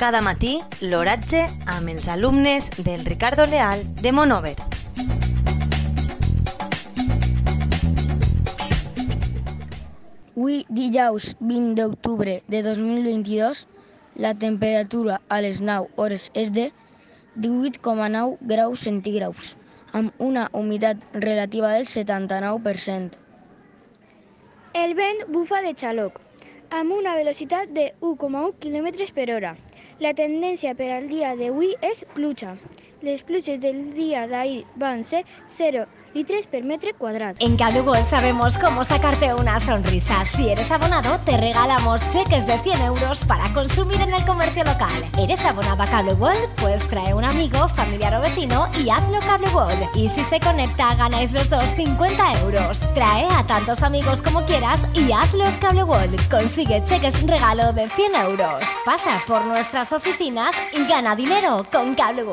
cada matí l'oratge amb els alumnes del Ricardo Leal de Monover. Avui, dijous 20 d'octubre de 2022, la temperatura a les 9 hores és de 18,9 graus centígraus, amb una humitat relativa del 79%. El vent bufa de xaloc, amb una velocitat de 1,1 km per hora. La tendència per al dia d'avui és pluja. Les pluges del día de van a ser 0 litros per metro cuadrado. En Cable sabemos cómo sacarte una sonrisa. Si eres abonado, te regalamos cheques de 100 euros para consumir en el comercio local. ¿Eres abonado a Cable Pues trae un amigo, familiar o vecino y hazlo Cable Y si se conecta, ganáis los dos 50 euros. Trae a tantos amigos como quieras y hazlos Cable Consigue cheques regalo de 100 euros. Pasa por nuestras oficinas y gana dinero con Cable